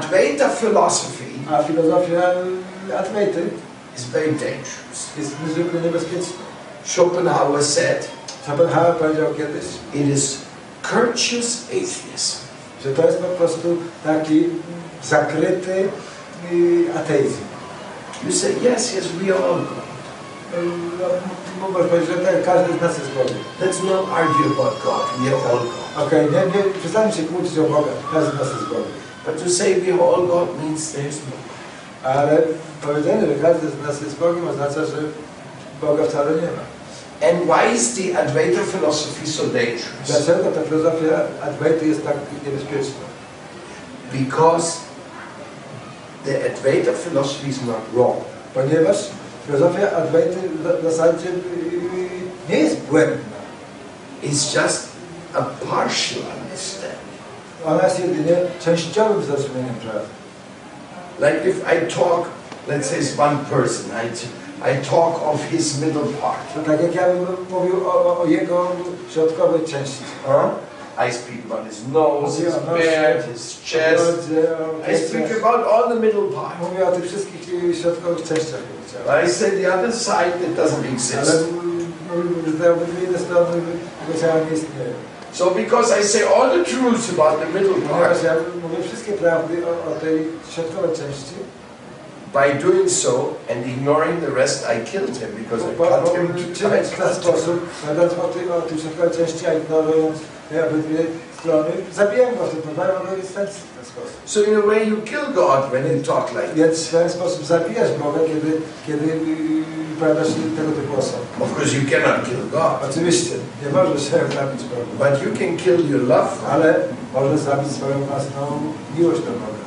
Advaita philosophy A filozofia y, is very dangerous. jest niezwykle niebezpieczna. Schopenhauer said Schopenhauer powiedział kiedyś, it is courteous atheism. że to jest po prostu taki zakryty ateizm. You say, yes, yes, we are all God. Można powiedzieć, że tak, każdy z nas jest Bogiem. Let's not argue about God. We are all God. Okej, nie, nie, przestańmy się kłócić o Boga, każdy z nas jest Bogiem. But to say we are all God means there's no God. Powiedzenie, że każdy z nas jest Bogiem oznacza, że Boga wcale nie ma. And why is the Advaita philosophy so dangerous? Dlaczego ta filozofia Adwejty jest tak niebezpieczna? Because the Advaita philosophy is not wrong. Ponieważ filozofia Adwejty w zasadzie nie jest błędna. It's just a partial understanding. Ona jest jedynie częściowym zrozumieniem prawdy. Like if I talk, let's say it's one person, I, I talk of his middle part. Tak jak ja bym mówił o, o, o jego środkowej części. Huh? I speak about his nose, his beard, his chest. I speak about all the middle part. Mówię o tych wszystkich środkowych częściach. But I say the other side that doesn't Ale exist. mówimy, że te obydwie strony jego ciała nie istnieją. So because I say all the truths about the middle part, by doing so and ignoring the rest, I killed him because I cut him to w ten sposób. So in a way you kill God when you talk like that. Więc w ten sposób zabijasz Boga, kiedy, kiedy yy, powiadasz tego typu osoby. Of course you cannot kill God, Oczywiście, nie możesz się zabić Boga, but you can kill your love ale możesz.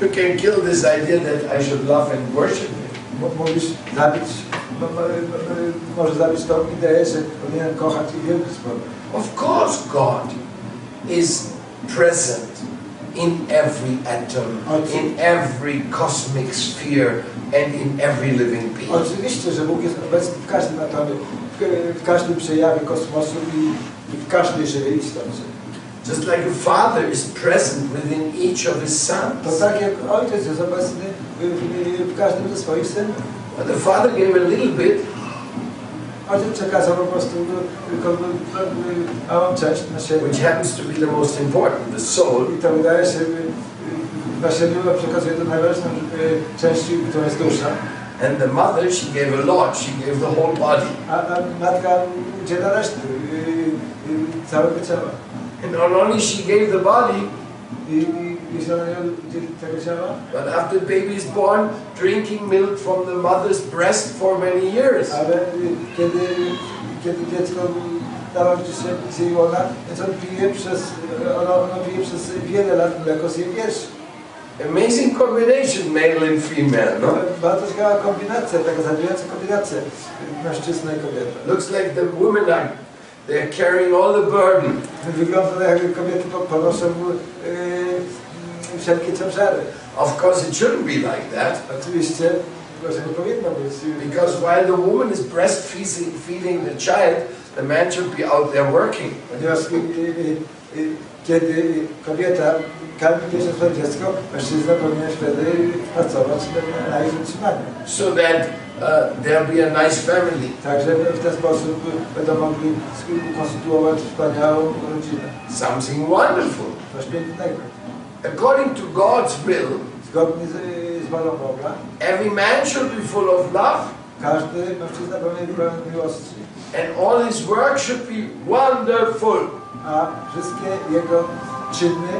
You can kill this idea that I should love and worship Him. M- Mówisz zabić, m- m- m- może zabić tą ideę, że powinienem kochać i wielbić Boga. Of course God is present in every atom, in every cosmic sphere, and in every living being. Oczywiście, że Bóg jest obecny w każdym atomie, w, każdym przejawie kosmosu i w każdej żywej istocie. Just like a father is present within each of his To sons. tak jak ojciec jest obecny w, w, w każdym ze swoich synów. But the father gave a little bit, Ojciec przekazał po prostu tylko małą część na siebie. which happens to be the most important, the soul, I to wydaje się, na siebie przekazuje do najważniejszą y, części, którą jest dusza. and the mother, she gave a lot, she gave the whole body. A, matka udziela reszty y, y, całego ciała. And not only she gave the body, I, i jeśli ona nie udzieli tego ciała, but after the baby is born, drinking milk from the mother's breast for many years. ale y, kiedy, kiedy dziecko narodzi się z jej łona, więc on pije przez, ono, ono pije przez wiele lat mleko z jej piersi. Amazing combination, male and female, No, no? bardzo ciekawa kombinacja, taka zadziwiająca kombinacja mężczyzny i kobiety. Looks like the women are they're carrying all the burden. Wygląda to jakby kobiety po- ponoszą yy, wszelkie ciężary. Of course, it shouldn't be like that Oczywiście, może nie powinno because while the woman is breastfeeding feeding the child, the man should be out there working. Ponieważ y, y, y, kiedy kobieta karmi swoje dziecko, mężczyzna powinien wtedy pracować na ich utrzymaniu. so that uh, there'll be a nice family. Także w ten sposób będą mogli konstytuować wspaniałą rodzinę. Something wonderful. Coś pięknego. According to God's will, Zgodnie z, z wolą Boga, every man should be full of love, każdy mężczyzna powinien być pełen miłości, and all his work should be wonderful. a wszystkie jego czyny,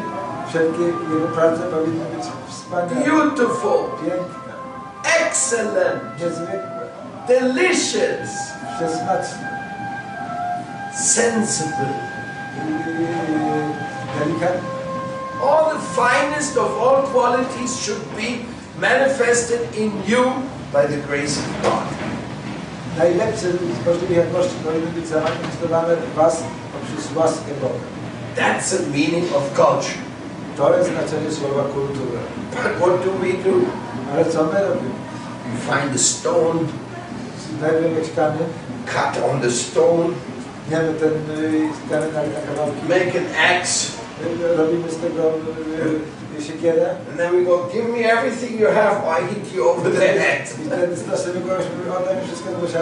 wszelkie jego prace powinny być wspaniałe, Beautiful, piękne, excellent, delicious, sensible. All the finest of all qualities should be manifested in you by the grace of God. Najlepsze z powinny być zamanifestowane w Was poprzez łaskę Boga. That's the meaning of culture. To jest znaczenie słowa kultura. But what do we do? Ale co my robimy? We find a stone, kamień, cut on the stone, tniemy ten y, kamień na, na kawałki, make an axe, robimy z tego siekierę And then we go, give me everything you have, or I hit you over the head. i wtedy z następnego kogoś mówi, oddaj mi wszystko, bo się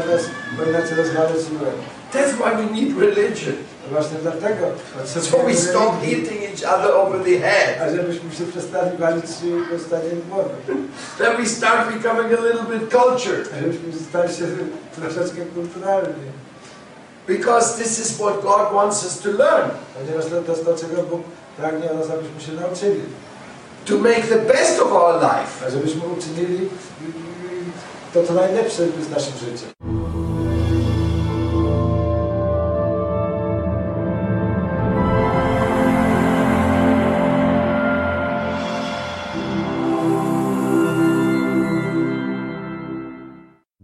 bo inaczej rozwalę ci łeb. That's why we need religion. Właśnie dlatego. So we stop hitting each other over the head. A żebyśmy się przestali walić głowy. Then we start becoming a little bit cultured. A żebyśmy stali się troszeczkę kulturalni. Because this is what God wants us to learn. Ponieważ to, to jest to, czego Bóg pragnie od nas, abyśmy się nauczyli. To make the best of our life.